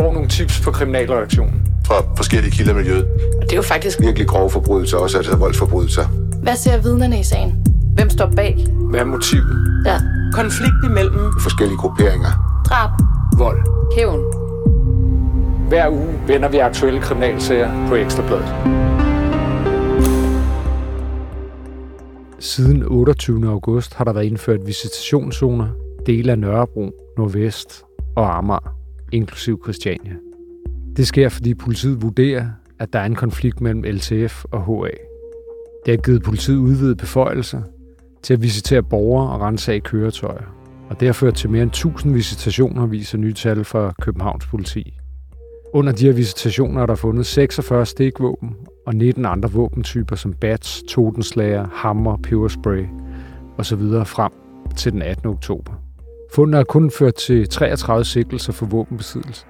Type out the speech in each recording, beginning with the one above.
får nogle tips på kriminalredaktionen. Fra forskellige kilder i miljøet. Og det er jo faktisk Virkelig grove forbrydelser, også altså voldsforbrydelser. Hvad ser vidnerne i sagen? Hvem står bag? Hvad er motivet? Ja. konflikt imellem Forskellige grupperinger. Drab. Vold. Hævn. Hver uge vender vi aktuelle kriminalsager på Ekstrabladet. Siden 28. august har der været indført visitationszoner, dele af Nørrebro, Nordvest og Amager, inklusiv Christiania. Det sker, fordi politiet vurderer, at der er en konflikt mellem LTF og HA. Det har givet politiet udvidede beføjelser til at visitere borgere og rensage køretøjer. Og det har ført til mere end 1000 visitationer, viser nye tal fra Københavns politi. Under de her visitationer er der fundet 46 stikvåben og 19 andre våbentyper som bats, totenslager, hammer, peberspray osv. frem til den 18. oktober. Fundene har kun ført til 33 sigtelser for våbenbesiddelse.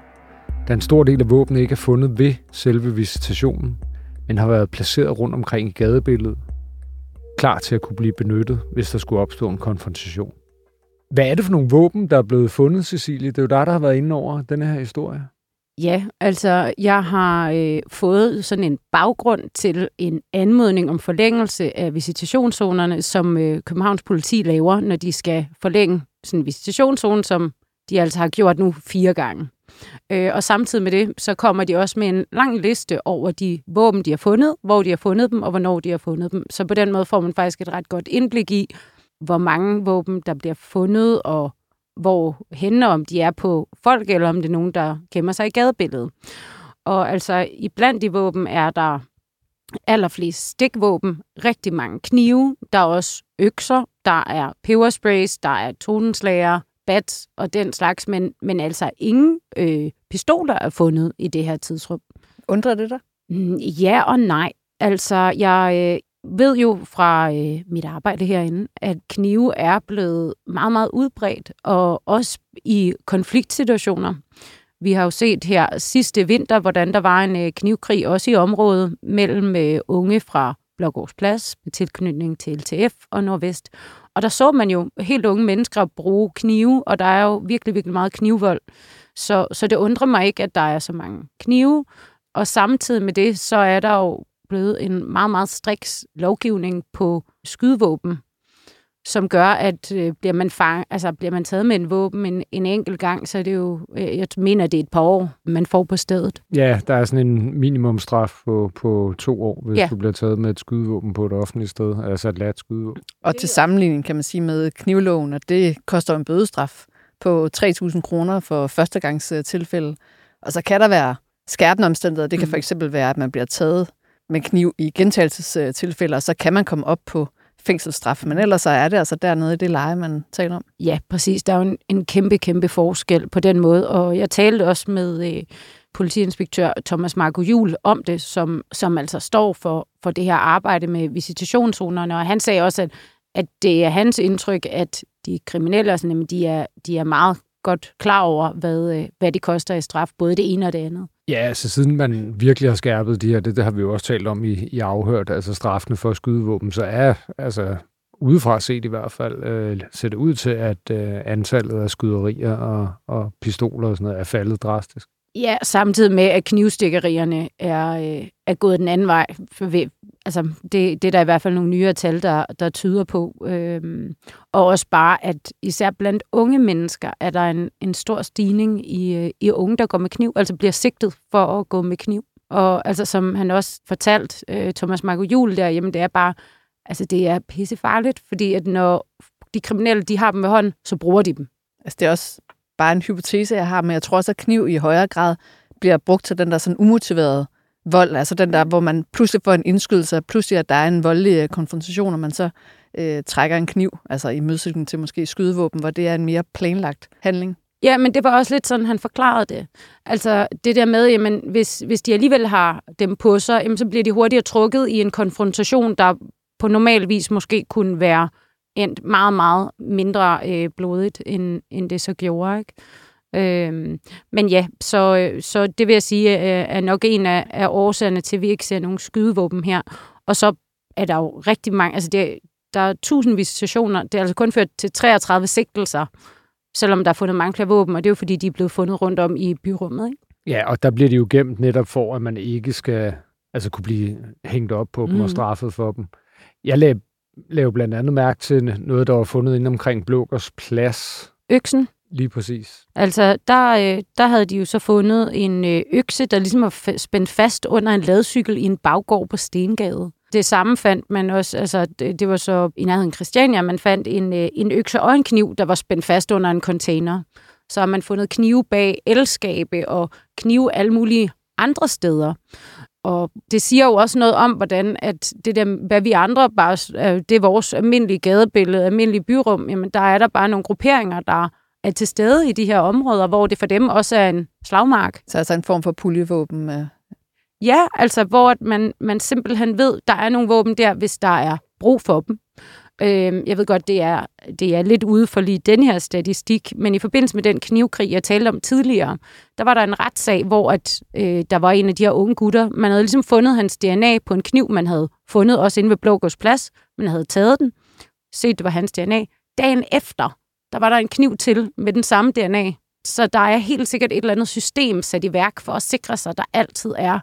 Da en stor del af våben ikke er fundet ved selve visitationen, men har været placeret rundt omkring i gadebilledet, klar til at kunne blive benyttet, hvis der skulle opstå en konfrontation. Hvad er det for nogle våben, der er blevet fundet, Cecilie? Det er jo dig, der har været inde over den her historie. Ja, altså jeg har øh, fået sådan en baggrund til en anmodning om forlængelse af visitationszonerne, som øh, Københavns politi laver, når de skal forlænge sådan en visitationszone, som de altså har gjort nu fire gange. Øh, og samtidig med det, så kommer de også med en lang liste over de våben, de har fundet, hvor de har fundet dem, og hvornår de har fundet dem. Så på den måde får man faktisk et ret godt indblik i, hvor mange våben, der bliver fundet, og hvor henne, om de er på folk, eller om det er nogen, der gemmer sig i gadebilledet. Og altså, i blandt de våben er der allerflest stikvåben, rigtig mange knive, der er også økser, der er pebersprays, der er tonenslager, bats og den slags, men, men altså ingen øh, pistoler er fundet i det her tidsrum. Undrer det dig? Mm, Ja og nej. Altså, jeg øh, ved jo fra øh, mit arbejde herinde, at knive er blevet meget, meget udbredt, og også i konfliktsituationer. Vi har jo set her sidste vinter, hvordan der var en øh, knivkrig også i området mellem øh, unge fra Blågårds Plads med tilknytning til LTF og Nordvest. Og der så man jo helt unge mennesker bruge knive, og der er jo virkelig, virkelig meget knivvold. Så, så det undrer mig ikke, at der er så mange knive. Og samtidig med det, så er der jo blevet en meget, meget striks lovgivning på skydevåben, som gør, at øh, bliver, man fang, altså, bliver man taget med en våben en, en enkelt gang, så er det jo, øh, jeg mener, det er et par år, man får på stedet. Ja, der er sådan en minimumstraf på, på to år, hvis Ja. du bliver taget med et skydevåben på et offentligt sted, altså et lat skydevåben. Og til sammenligning kan man sige med knivloven, at det koster en bødestraf på 3.000 kroner for førstegangs øh, tilfælde. Og så kan der være skærpende omstændigheder. Det kan Mhm. for eksempel være, at man bliver taget med kniv i gentagelsestilfælde, og så kan man komme op på fængselsstraf. Men ellers så er det altså dernede i det leje, man taler om. Ja, præcis. Der er jo en, en kæmpe, kæmpe forskel på den måde. Og jeg talte også med øh, politiinspektør Thomas Marco Jul om det, som, som altså står for, for det her arbejde med visitationszonerne. Og han sagde også, at, at det er hans indtryk, at de kriminelle, altså, jamen, de, er, de er meget godt klar over, hvad, øh, hvad det koster i straf, både det ene og det andet. Ja, altså siden man virkelig har skærpet de her, det, det har vi jo også talt om i, i afhørt, altså straffene for skydevåben, så er altså udefra set i hvert fald, øh, ser det ud til, at øh, antallet af skyderier og, og pistoler og sådan noget er faldet drastisk. Ja, samtidig med, at knivstikkerierne er, øh, er gået den anden vej. For altså, det, det er der i hvert fald nogle nyere tal, der, der tyder på. Øhm, og også bare, at især blandt unge mennesker er der en, en stor stigning i, øh, i unge, der går med kniv, altså bliver sigtet for at gå med kniv. Og altså, som han også fortalt, øh, Thomas Marco Juhl der, jamen det er bare, altså det er pissefarligt, fordi at når de kriminelle, de har dem ved hånden, så bruger de dem. Altså, det er også bare en hypotese, jeg har, men jeg tror også, at kniv i højere grad bliver brugt til den der sådan umotiverede vold, altså den der, hvor man pludselig får en indskydelse, og pludselig at der er en voldelig øh, konfrontation, og man så øh, trækker en kniv, altså i modsætning til måske skydevåben, hvor det er en mere planlagt handling. Ja, men det var også lidt sådan, han forklarede det. Altså det der med, jamen, hvis, hvis de alligevel har dem på sig, jamen, så bliver de hurtigere trukket i en konfrontation, der på normal vis måske kunne være endt meget, meget mindre øh, blodigt, end, end det så gjorde. Ikke? Øhm, men ja, så, så det vil jeg sige øh, er nok en af, af årsagerne til, at vi ikke ser nogen skydevåben her. Og så er der jo rigtig mange, altså det, der er tusind visitationer, det er altså kun ført til 33 sigtelser, selvom der er fundet mange flere våben, og det er jo fordi, de er blevet fundet rundt om i byrummet. Ikke? Ja, og der bliver de jo gemt netop for, at man ikke skal altså kunne blive hængt op på dem mm. og straffet for dem. Jeg lavede, lavede blandt andet mærke til noget, der var fundet inde omkring Blågers Plads. Øksen. Lige præcis. Altså, der, øh, der havde de jo så fundet en øh, økse, der ligesom var spændt fast under en ladcykel i en baggård på Stengade. Det samme fandt man også, altså det, det var så i nærheden Christiania, man fandt en, øh, en økse og en kniv, der var spændt fast under en container. Så har man fundet knive bag elskabe og knive alle mulige andre steder. Og det siger jo også noget om, hvordan at det der, hvad vi andre bare, det er vores almindelige gadebillede, almindelige byrum, jamen der er der bare nogle grupperinger, der er til stede i de her områder, hvor det for dem også er en slagmark. Så altså en form for puljevåben. Øh. Ja, altså hvor man, man simpelthen ved, der er nogle våben der, hvis der er brug for dem. Øh, jeg ved godt, det er, det er lidt ude for lige den her statistik, men i forbindelse med den knivkrig, jeg talte om tidligere, der var der en retssag, hvor at, øh, der var en af de her unge gutter, man havde ligesom fundet hans DNA på en kniv, man havde fundet også inde ved Blågårds Plads, man havde taget den, set det var hans DNA. Dagen efter, der var der en kniv til med den samme DNA. Så der er helt sikkert et eller andet system sat i værk for at sikre sig, at der altid er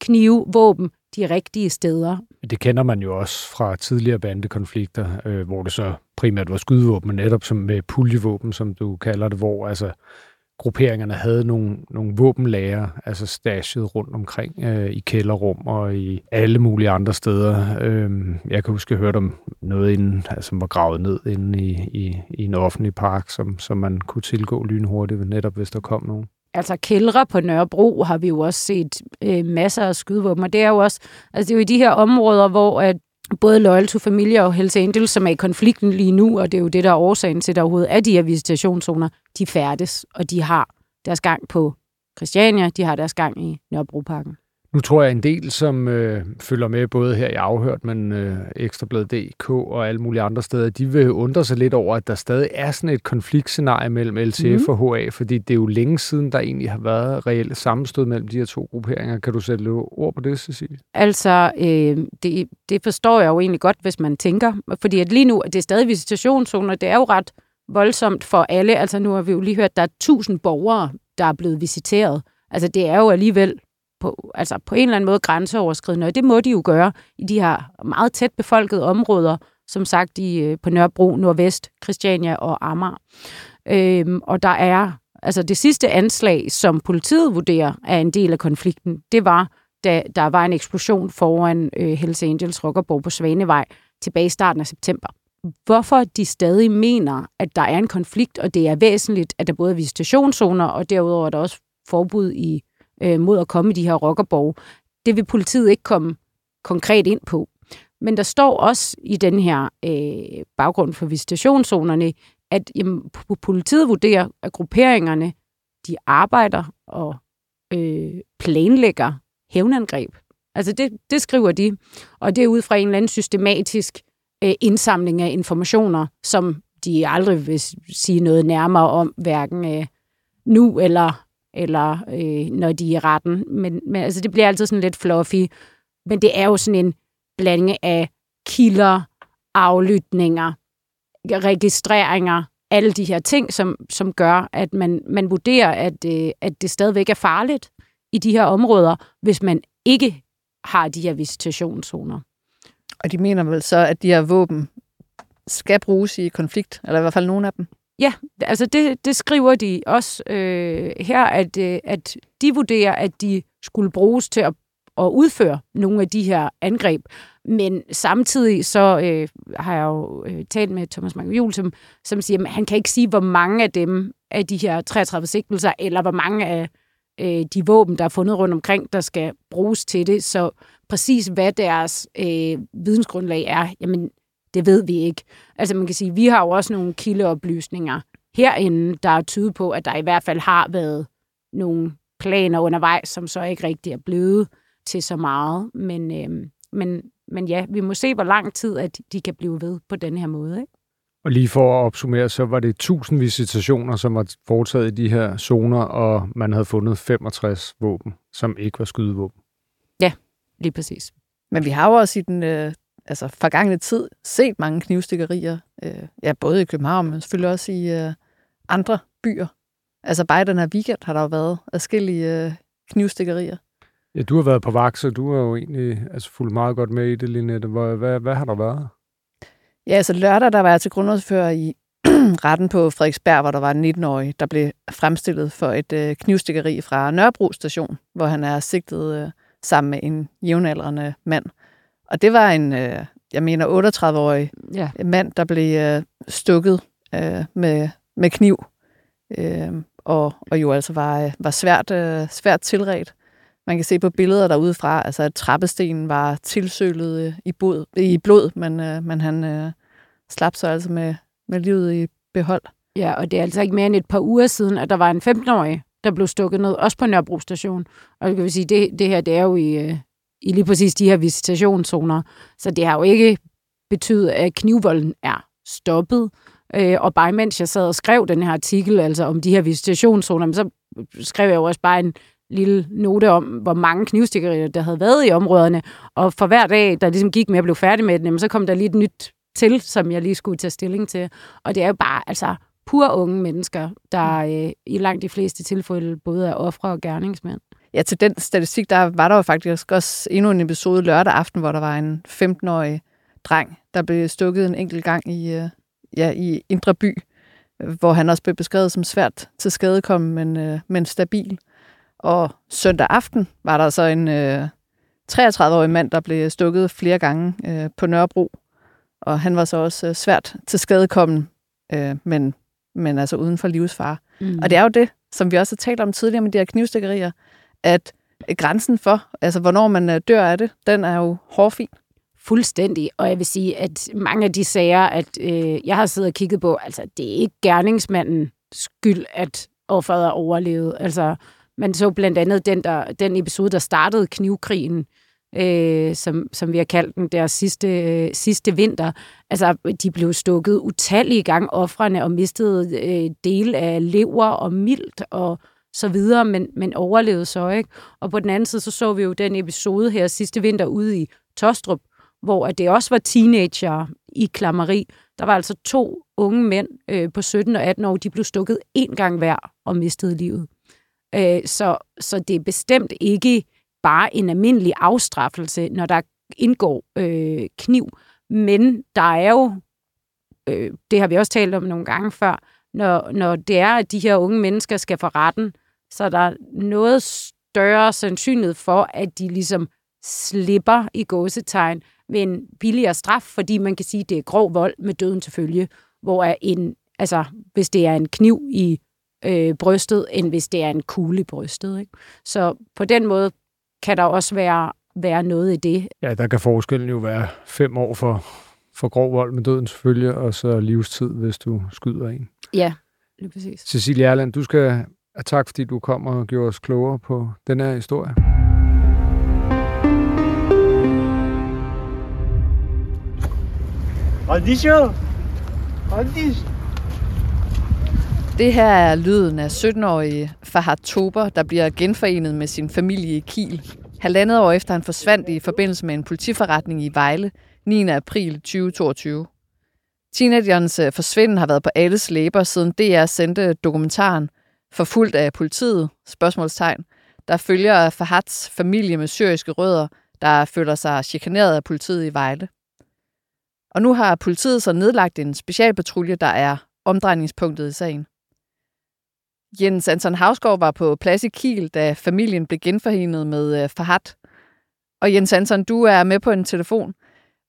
knive, våben de rigtige steder. Det kender man jo også fra tidligere bandekonflikter, øh, hvor det så primært var skydevåben, netop som med puljevåben, som du kalder det, hvor altså grupperingerne havde nogle, nogle våbenlager, altså stashet rundt omkring øh, i kælderrum og i alle mulige andre steder. Øh, jeg kan huske, at jeg hørte om noget, inden, altså, som var gravet ned inde i, i, i en offentlig park, som, som man kunne tilgå lynhurtigt, netop hvis der kom nogen. Altså kældre på Nørrebro har vi jo også set øh, masser af skydevåben, og det er jo også, altså det er jo i de her områder, hvor at både Loyal to Familie og Hells Angels, som er i konflikten lige nu, og det er jo det, der er årsagen til, at der overhovedet er de her visitationszoner, de færdes, og de har deres gang på Christiania, de har deres gang i Nørrebroparken. Nu tror jeg en del, som øh, følger med både her i Afhørt, men øh, Ekstrabladet.dk og alle mulige andre steder, de vil undre sig lidt over, at der stadig er sådan et konfliktscenarie mellem LTF mm. og HA, fordi det er jo længe siden, der egentlig har været reelt sammenstød mellem de her to grupperinger. Kan du sætte ord på det, Cecilie? Altså, øh, det, det forstår jeg jo egentlig godt, hvis man tænker, fordi at lige nu, det er stadig visitationszoner, det er jo ret voldsomt for alle. Altså nu har vi jo lige hørt, at der er tusind borgere, der er blevet visiteret. Altså det er jo alligevel på, altså på en eller anden måde grænseoverskridende, og det må de jo gøre i de her meget tæt befolkede områder, som sagt i, øh, på Nørrebro, Nordvest, Christiania og Amager. Øhm, og der er, altså det sidste anslag, som politiet vurderer er en del af konflikten, det var, da der var en eksplosion foran øh, Hells Angels Rockerborg på Svanevej tilbage i starten af september. Hvorfor de stadig mener, at der er en konflikt, og det er væsentligt, at der både er visitationszoner, og derudover er der også forbud i øh, mod at komme i de her rockerborg. Det vil politiet ikke komme konkret ind på. Men der står også i den her øh, baggrund for visitationszonerne, at jamen, politiet vurderer, at grupperingerne de arbejder og øh, planlægger hævnangreb. Altså det, det skriver de, og det er ud fra en eller anden systematisk øh, indsamling af informationer, som de aldrig vil sige noget nærmere om, hverken øh, nu eller eller øh, når de er i retten. Men, men altså, det bliver altid sådan lidt fluffy. Men det er jo sådan en blanding af kilder, aflytninger, registreringer, alle de her ting, som, som gør, at man, man vurderer, at, øh, at det stadigvæk er farligt i de her områder, hvis man ikke har de her visitationszoner. Og de mener vel så, at de her våben skal bruges i konflikt, eller i hvert fald nogle af dem? Ja, altså det, det skriver de også øh, her, at, øh, at de vurderer, at de skulle bruges til at, at udføre nogle af de her angreb. Men samtidig så øh, har jeg jo øh, talt med Thomas Mank som, som siger, at han kan ikke sige, hvor mange af dem af de her 33 sigtelser, eller hvor mange af øh, de våben, der er fundet rundt omkring, der skal bruges til det. Så præcis hvad deres øh, vidensgrundlag er, jamen det ved vi ikke. Altså man kan sige, vi har jo også nogle kildeoplysninger herinde, der er tydet på, at der i hvert fald har været nogle planer undervejs, som så ikke rigtig er blevet til så meget. Men, øh, men, men ja, vi må se, hvor lang tid at de kan blive ved på den her måde. Ikke? Og lige for at opsummere, så var det 1000 visitationer, som var foretaget i de her zoner, og man havde fundet 65 våben, som ikke var skydevåben. Ja, lige præcis. Men vi har jo også i den, øh, altså forgangne tid set mange knivstikkerier, øh, ja, både i København, men selvfølgelig også i øh, andre byer. Altså bare i den her weekend har der jo været adskillige øh, knivstikkerier. Ja, du har været på vagt, så du har jo egentlig altså, fulgt meget godt med i det, Linette. Hvad, hvad, hvad har der været? Ja, altså lørdag, der var jeg til grundlovsfører i retten på Frederiksberg, hvor der var en 19-årig, der blev fremstillet for et øh, knivstikkeri fra Nørrebro station, hvor han er sigtet øh, sammen med en jævnaldrende mand. Og det var en, øh, jeg mener, 38-årig Ja. mand, der blev øh, stukket øh, med, med kniv, øh, og, og jo altså var, øh, var svært, øh, svært tilret. Man kan se på billeder derudefra, altså at trappestenen var tilsølet øh, i, blod, i blod, men, øh, men han øh, slap så altså med, med livet i behold. Ja, og det er altså ikke mere end et par uger siden, at der var en 15-årig, der blev stukket ned, også på Nørrebro station. Og det kan vi sige, det, det her, det er jo i, øh, i lige præcis de her visitationszoner. Så det har jo ikke betydet, at knivvolden er stoppet. Øh, og bare mens jeg sad og skrev den her artikel, altså om de her visitationszoner, men så skrev jeg jo også bare en lille note om, hvor mange knivstikkerier, der havde været i områderne. Og for hver dag, der ligesom gik med at blive færdig med den, så kom der lige et nyt til, som jeg lige skulle tage stilling til. Og det er jo bare altså pur unge mennesker, der øh, i langt de fleste tilfælde både er ofre og gerningsmænd. Ja, til den statistik, der var der jo faktisk også endnu en episode lørdag aften, hvor der var en 15-årig dreng, der blev stukket en enkelt gang i, øh, ja, i Indre By, øh, hvor han også blev beskrevet som svært til skadekommen, men, øh, men stabil. Og søndag aften var der så en øh, 33-årig mand, der blev stukket flere gange øh, på Nørrebro, og han var så også øh, svært til skadekommen, øh, men, men altså uden for livsfare. Mm. Og det er jo det, som vi også har talt om tidligere med de her knivstikkerier, at øh, grænsen for, altså hvornår man øh, dør af det, den er jo hårfin. Fuldstændig. Og jeg vil sige, at mange af de sager, at øh, jeg har siddet og kigget på, altså det er ikke gerningsmanden skyld, at offeret er overlevet. Altså, man så blandt andet den, der, den episode, der startede knivkrigen, øh, som, som vi har kaldt den der sidste, øh, sidste vinter. Altså, de blev stukket utallige gange offrene og mistede øh, del af lever og mildt og så videre, men, men overlevede så ikke. Og på den anden side, så så vi jo den episode her sidste vinter ude i Tostrup, hvor at det også var teenager i klammeri. Der var altså to unge mænd øh, på 17 og 18 år, de blev stukket én gang hver og mistede livet. Øh, så, så det er bestemt ikke bare en almindelig afstraffelse, når der indgår øh, kniv. Men der er jo, øh, det har vi også talt om nogle gange før, når, når det er, at de her unge mennesker skal for retten, så er der noget større sandsynlighed for, at de ligesom slipper i gåsetegn ved en billigere straf, fordi man kan sige, at det er grov vold med døden til følge, hvor er en, altså, hvis det er en kniv i øh, brystet, end hvis det er en kugle i brystet. Ikke? Så på den måde kan der også være, være noget i det. Ja, der kan forskellen jo være fem år for, for grov vold med døden selvfølgelig, og så livstid, hvis du skyder en. Ja, lige præcis. Cecilie Erland, du skal have tak, fordi du kom og gjorde os klogere på den her historie. Det her er lyden af 17-årige Fahad Tober, der bliver genforenet med sin familie i Kiel. Halvandet år efter han forsvandt i forbindelse med en politiforretning i Vejle 9. april 2022. Teenagernes øh, forsvinden har været på alles læber, siden DR sendte dokumentaren Forfulgt af politiet, spørgsmålstegn, der følger Fahats familie med syriske rødder, der føler sig chikaneret af politiet i Vejle. Og nu har politiet så nedlagt en specialpatrulje, der er omdrejningspunktet i sagen. Jens Anton Havsgaard var på plads i Kiel, da familien blev genforenet med øh, Fahad. Og Jens Anton, du er med på en telefon.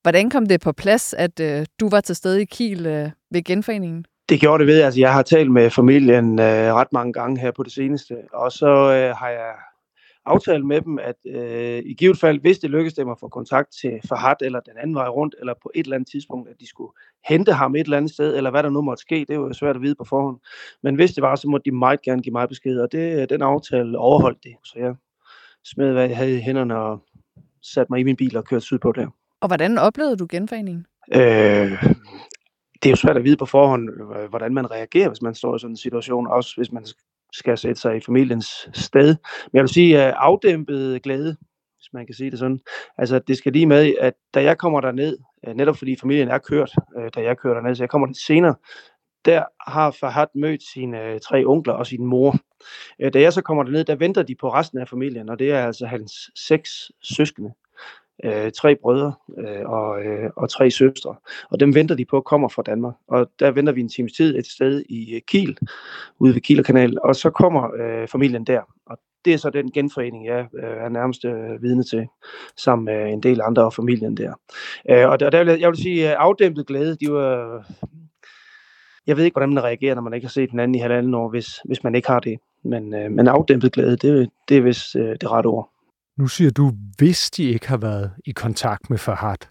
Hvordan kom det på plads, at øh, du var til stede i Kiel øh, ved genforeningen? Det gjorde det ved, altså jeg har talt med familien øh, ret mange gange her på det seneste, og så øh, har jeg aftalt med dem, at øh, i givet fald, hvis det lykkes dem at få kontakt til Fahad eller den anden vej rundt, eller på et eller andet tidspunkt, at de skulle hente ham et eller andet sted, eller hvad der nu måtte ske, det er jo svært at vide på forhånd. Men hvis det var, så måtte de meget gerne give mig besked, og det, den aftale overholdt det. Så jeg smed, hvad jeg havde i hænderne og satte mig i min bil og kørte sydpå der. Og hvordan oplevede du genforeningen? Øh, det er jo svært at vide på forhånd, øh, hvordan man reagerer, hvis man står i sådan en situation, også hvis man skal sætte sig i familiens sted. Men jeg vil sige, øh, afdæmpet glæde, hvis man kan sige det sådan. Altså, det skal lige med, at da jeg kommer derned, øh, netop fordi familien er kørt, da jeg kører derned, så jeg kommer lidt senere, der har Fahad mødt sine tre onkler og sin mor. Da jeg så kommer derned, der venter de på resten af familien, og det er altså hans seks søskende. Øh, tre brødre øh, og, øh, og tre søstre. Og dem venter de på kommer fra Danmark. Og der venter vi en times tid et sted i øh, Kiel, ude ved Kielerkanal, og så kommer øh, familien der. Og det er så den genforening, jeg øh, er nærmest øh, vidne til, sammen med en del andre af familien der. Øh, og der, der vil jeg, jeg vil sige, øh, afdæmpet glæde, de var... Jeg ved ikke, hvordan man reagerer, når man ikke har set den anden i halvanden år, hvis, hvis man ikke har det. Men, øh, men afdæmpet glæde, det, det er vist øh, det rette ord. Nu siger du, hvis de ikke har været i kontakt med Farhat.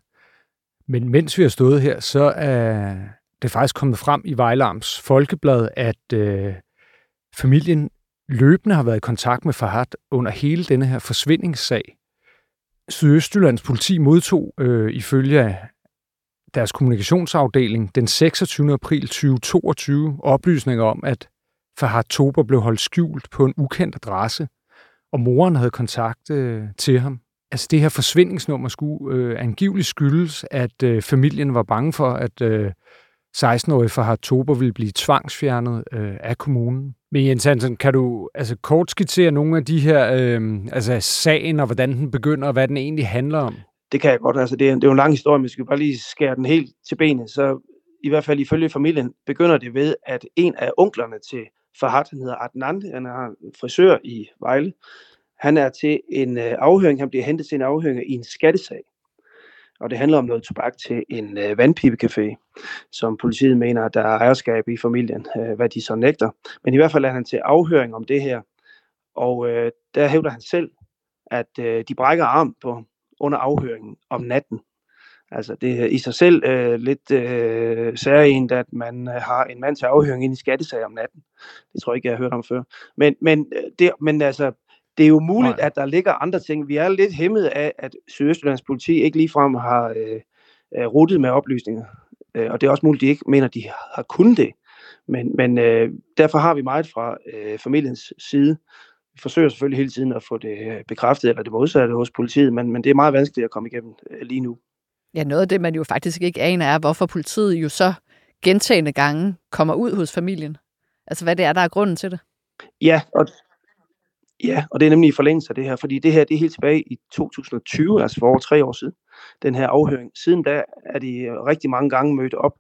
Men mens vi har stået her, så er det faktisk kommet frem i Vejlams Folkeblad, at øh, familien løbende har været i kontakt med Farhat under hele denne her forsvindingssag. Sydøstjyllands politi modtog øh, ifølge deres kommunikationsafdeling den 26. april 2022 oplysninger om, at Farhat Tober blev holdt skjult på en ukendt adresse, og moren havde kontakt øh, til ham. Altså det her forsvindingsnummer skulle øh, angiveligt skyldes, at øh, familien var bange for, at øh, 16-årige Fahad Tober ville blive tvangsfjernet øh, af kommunen. Men Jens Hansen, kan du altså kort skitsere nogle af de her, øh, altså sagen og hvordan den begynder, og hvad den egentlig handler om? Det kan jeg godt. Altså, det, er, det er jo en lang historie, men vi skal bare lige skære den helt til benet. Så i hvert fald ifølge familien begynder det ved, at en af onklerne til Fahad, han hedder Adnan, han er frisør i Vejle. Han er til en øh, afhøring, han bliver hentet til en afhøring i en skattesag. Og det handler om noget tobak til en øh, vandpipecafé, som politiet mener, at der er ejerskab i familien, øh, hvad de så nægter. Men i hvert fald er han til afhøring om det her. Og øh, der hævder han selv, at øh, de brækker arm på under afhøringen om natten. Altså det er i sig selv øh, lidt øh, særligt, at man øh, har en mand til afhøring ind i skattesag om natten. Det tror jeg ikke, jeg har hørt om før. Men, men, øh, det, men altså, det er jo muligt, Nej. at der ligger andre ting. Vi er lidt hæmmet af, at Sydøstjyllands politi ikke ligefrem har øh, øh, ruttet med oplysninger. Øh, og det er også muligt, at de ikke mener, at de har kunnet det. Men, men øh, derfor har vi meget fra øh, familiens side. Vi forsøger selvfølgelig hele tiden at få det bekræftet, eller det modsatte hos politiet, men, men det er meget vanskeligt at komme igennem øh, lige nu. Ja, noget af det, man jo faktisk ikke aner, er, hvorfor politiet jo så gentagende gange kommer ud hos familien. Altså, hvad det er, der er grunden til det. Ja, og, ja, og det er nemlig i forlængelse af det her, fordi det her det er helt tilbage i 2020, altså for over tre år siden, den her afhøring. Siden da er de rigtig mange gange mødt op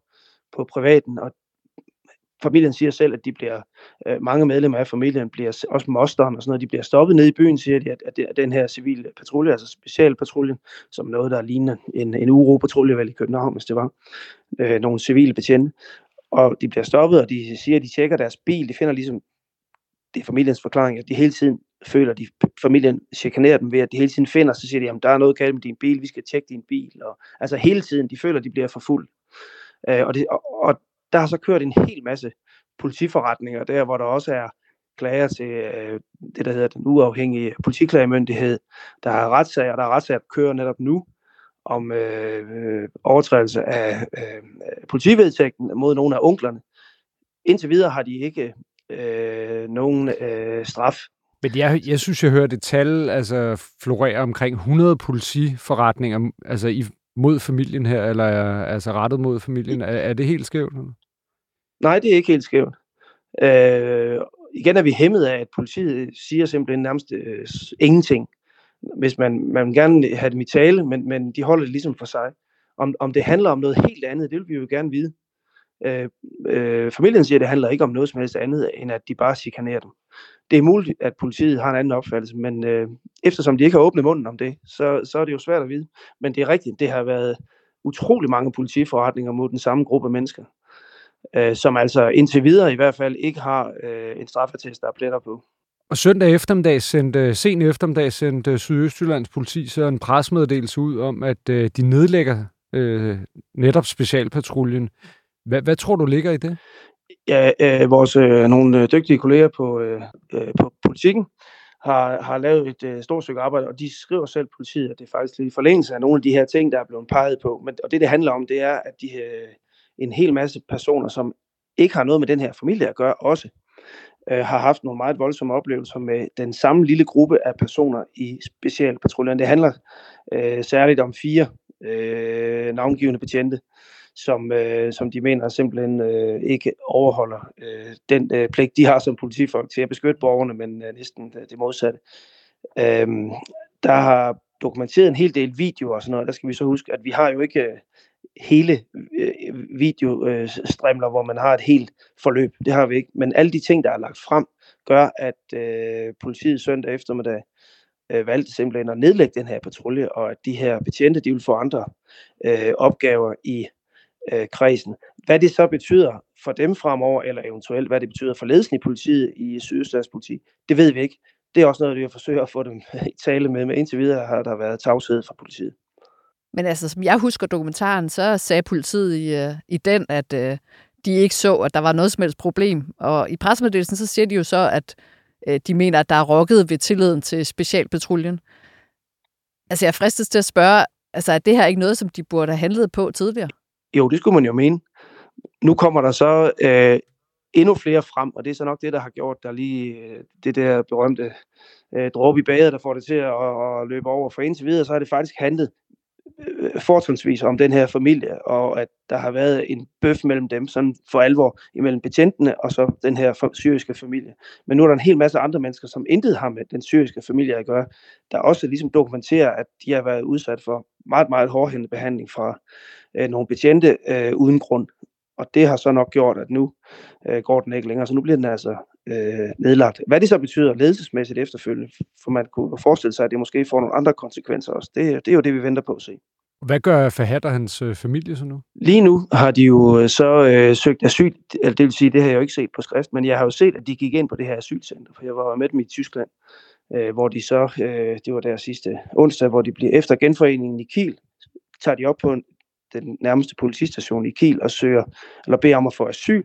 på privaten, og familien siger selv, at de bliver, øh, mange medlemmer af familien bliver, også mosteren og sådan noget, de bliver stoppet ned i byen, siger de, at, at, det, at den her civile patrulje, altså specialpatruljen, som noget, der ligner en, en uropatrulje vel i København, hvis det var, øh, nogle civile betjente, og de bliver stoppet, og de siger, at de tjekker deres bil, de finder ligesom, det er familiens forklaring, at de hele tiden føler, at de, familien chikanerer dem ved, at de hele tiden finder, så siger de, at der er noget galt med din bil, vi skal tjekke din bil, og altså hele tiden, de føler, at de bliver forfulgt. Øh, og, det, og, og der har så kørt en hel masse politiforretninger, der hvor der også er klager til øh, det, der hedder den uafhængige politiklagemyndighed. Der er retssager, der er retssager, der kører netop nu om øh, overtrædelse af øh, politivedtægten mod nogle af onklerne. Indtil videre har de ikke øh, nogen øh, straf. Men jeg, jeg synes, jeg hørte et tal altså, florere omkring 100 politiforretninger altså i, mod familien her, eller altså rettet mod familien. Er, er det helt skævt? Nej, det er ikke helt skævt. Øh, igen er vi hæmmet af, at politiet siger simpelthen nærmest øh, ingenting. Hvis man, man vil gerne have dem i tale, men, men de holder det ligesom for sig. Om, om det handler om noget helt andet, det vil vi jo gerne vide. Øh, øh, familien siger, at det handler ikke om noget som helst andet, end at de bare chikanerer dem. Det er muligt, at politiet har en anden opfattelse, men øh, eftersom de ikke har åbnet munden om det, så, så er det jo svært at vide. Men det er rigtigt, det har været utrolig mange politiforretninger mod den samme gruppe mennesker øh, som altså indtil videre i hvert fald ikke har øh, en straffetest, der er pletter på. Og søndag eftermiddag sendte, sen eftermiddag sendte Sydøstjyllands politi så en presmeddelelse ud om, at øh, de nedlægger øh, netop specialpatruljen. Hvad, hvad tror du ligger i det? Ja, øh, vores øh, nogle øh, dygtige kolleger på, øh, øh, på politikken har, har lavet et øh, stort stykke arbejde, og de skriver selv politiet, at det er faktisk lidt i forlængelse af nogle af de her ting, der er blevet peget på. Men, og det, det handler om, det er, at de, øh, en hel masse personer, som ikke har noget med den her familie at gøre, også øh, har haft nogle meget voldsomme oplevelser med den samme lille gruppe af personer i specialpatruljen. Det handler øh, særligt om fire øh, navngivende betjente, som, øh, som de mener simpelthen øh, ikke overholder øh, den øh, pligt, de har som politifolk til at beskytte borgerne, men øh, næsten det modsatte. Øh, der har dokumenteret en hel del videoer og sådan noget. Der skal vi så huske, at vi har jo ikke øh, hele øh, videostrimler, øh, hvor man har et helt forløb. Det har vi ikke. Men alle de ting, der er lagt frem, gør, at øh, politiet søndag eftermiddag øh, valgte simpelthen at nedlægge den her patrulje, og at de her betjente, de vil få andre øh, opgaver i øh, kredsen. Hvad det så betyder for dem fremover, eller eventuelt hvad det betyder for ledelsen i politiet i Sydøstlands det ved vi ikke. Det er også noget, vi forsøger at få dem i tale med, men indtil videre har der været tavshed fra politiet. Men altså, som jeg husker dokumentaren, så sagde politiet i, øh, i den, at øh, de ikke så, at der var noget som helst problem. Og i pressemeddelelsen, så siger de jo så, at øh, de mener, at der er rokket ved tilliden til specialpatruljen. Altså, jeg fristes til at spørge, altså, er det her ikke noget, som de burde have handlet på tidligere? Jo, det skulle man jo mene. Nu kommer der så øh, endnu flere frem, og det er så nok det, der har gjort der lige øh, det der berømte øh, dråbe i badet, der får det til at, at, at løbe over. For indtil videre, så har det faktisk handlet fortrinsvis om den her familie, og at der har været en bøf mellem dem, sådan for alvor, imellem betjentene og så den her syriske familie. Men nu er der en hel masse andre mennesker, som intet har med den syriske familie at gøre, der også ligesom dokumenterer, at de har været udsat for meget, meget hårdhændende behandling fra øh, nogle betjente øh, uden grund. Og det har så nok gjort, at nu øh, går den ikke længere, så nu bliver den altså øh, nedlagt. Hvad det så betyder ledelsesmæssigt efterfølgende, for man kunne forestille sig, at det måske får nogle andre konsekvenser også, det, det er jo det, vi venter på at se. Hvad gør Fahad og hans øh, familie så nu? Lige nu har de jo øh, så øh, søgt asyl, eller det vil sige, det har jeg jo ikke set på skrift, men jeg har jo set, at de gik ind på det her asylcenter, for jeg var med dem i Tyskland, øh, hvor de så, øh, det var der sidste onsdag, hvor de bliver efter genforeningen i Kiel, tager de op på en, den nærmeste politistation i Kiel og søger, eller beder om at få asyl,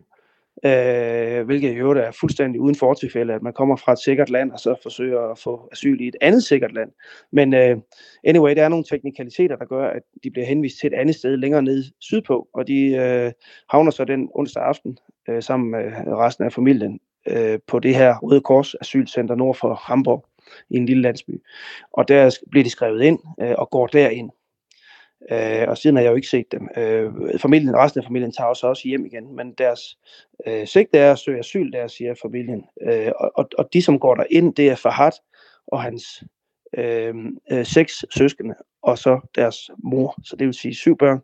øh, hvilket jo er fuldstændig uden fortilfælde, at man kommer fra et sikkert land og så forsøger at få asyl i et andet sikkert land. Men øh, anyway, der er nogle teknikaliteter, der gør, at de bliver henvist til et andet sted længere nede sydpå, og de øh, havner så den onsdag aften øh, sammen med resten af familien øh, på det her Røde Kors asylcenter nord for Hamburg i en lille landsby. Og der bliver de skrevet ind øh, og går derind. Øh, og siden har jeg jo ikke set dem. Øh, familien, resten af familien tager også, også hjem igen, men deres øh, sigte er at søge asyl, der siger familien. Øh, og, og de, som går der ind, det er Fahad og hans øh, øh, seks søskende, og så deres mor, så det vil sige syv børn,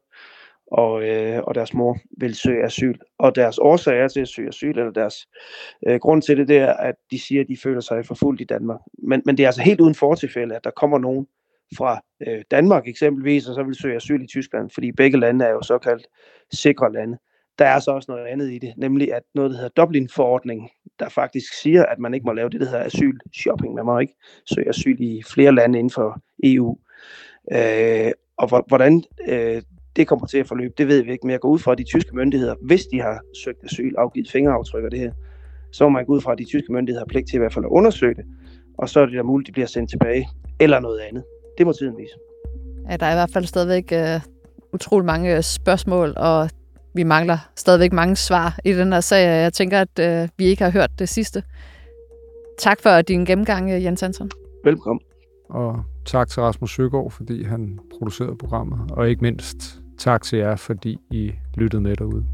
og, øh, og deres mor vil søge asyl. Og deres årsag er til at søge asyl, eller deres øh, grund til det, det er, at de siger, at de føler sig forfulgt i Danmark. Men, men det er altså helt uden fortilfælde, at der kommer nogen, fra øh, Danmark eksempelvis, og så vil søge asyl i Tyskland, fordi begge lande er jo såkaldt sikre lande. Der er så også noget andet i det, nemlig at noget, der hedder Dublin-forordningen, der faktisk siger, at man ikke må lave det, der hedder asylshopping. Man må ikke søge asyl i flere lande inden for EU. Øh, og hvordan øh, det kommer til at forløbe, det ved vi ikke, men jeg går ud fra, at de tyske myndigheder, hvis de har søgt asyl, afgivet fingeraftryk og det her, så må man gå ud fra, at de tyske myndigheder har pligt til i hvert fald at undersøge det, og så er det da muligt, at de bliver sendt tilbage, eller noget andet det må tiden vise. Ja, der er i hvert fald stadigvæk uh, utrolig mange øh, spørgsmål, og vi mangler stadigvæk mange svar i den her sag. Jeg tænker, at uh, vi ikke har hørt det sidste. Tak for din gennemgang, Jens Hansen. Velkommen. Og tak til Rasmus Søgaard, fordi han producerede programmet. Og ikke mindst tak til jer, fordi I lyttede med derude.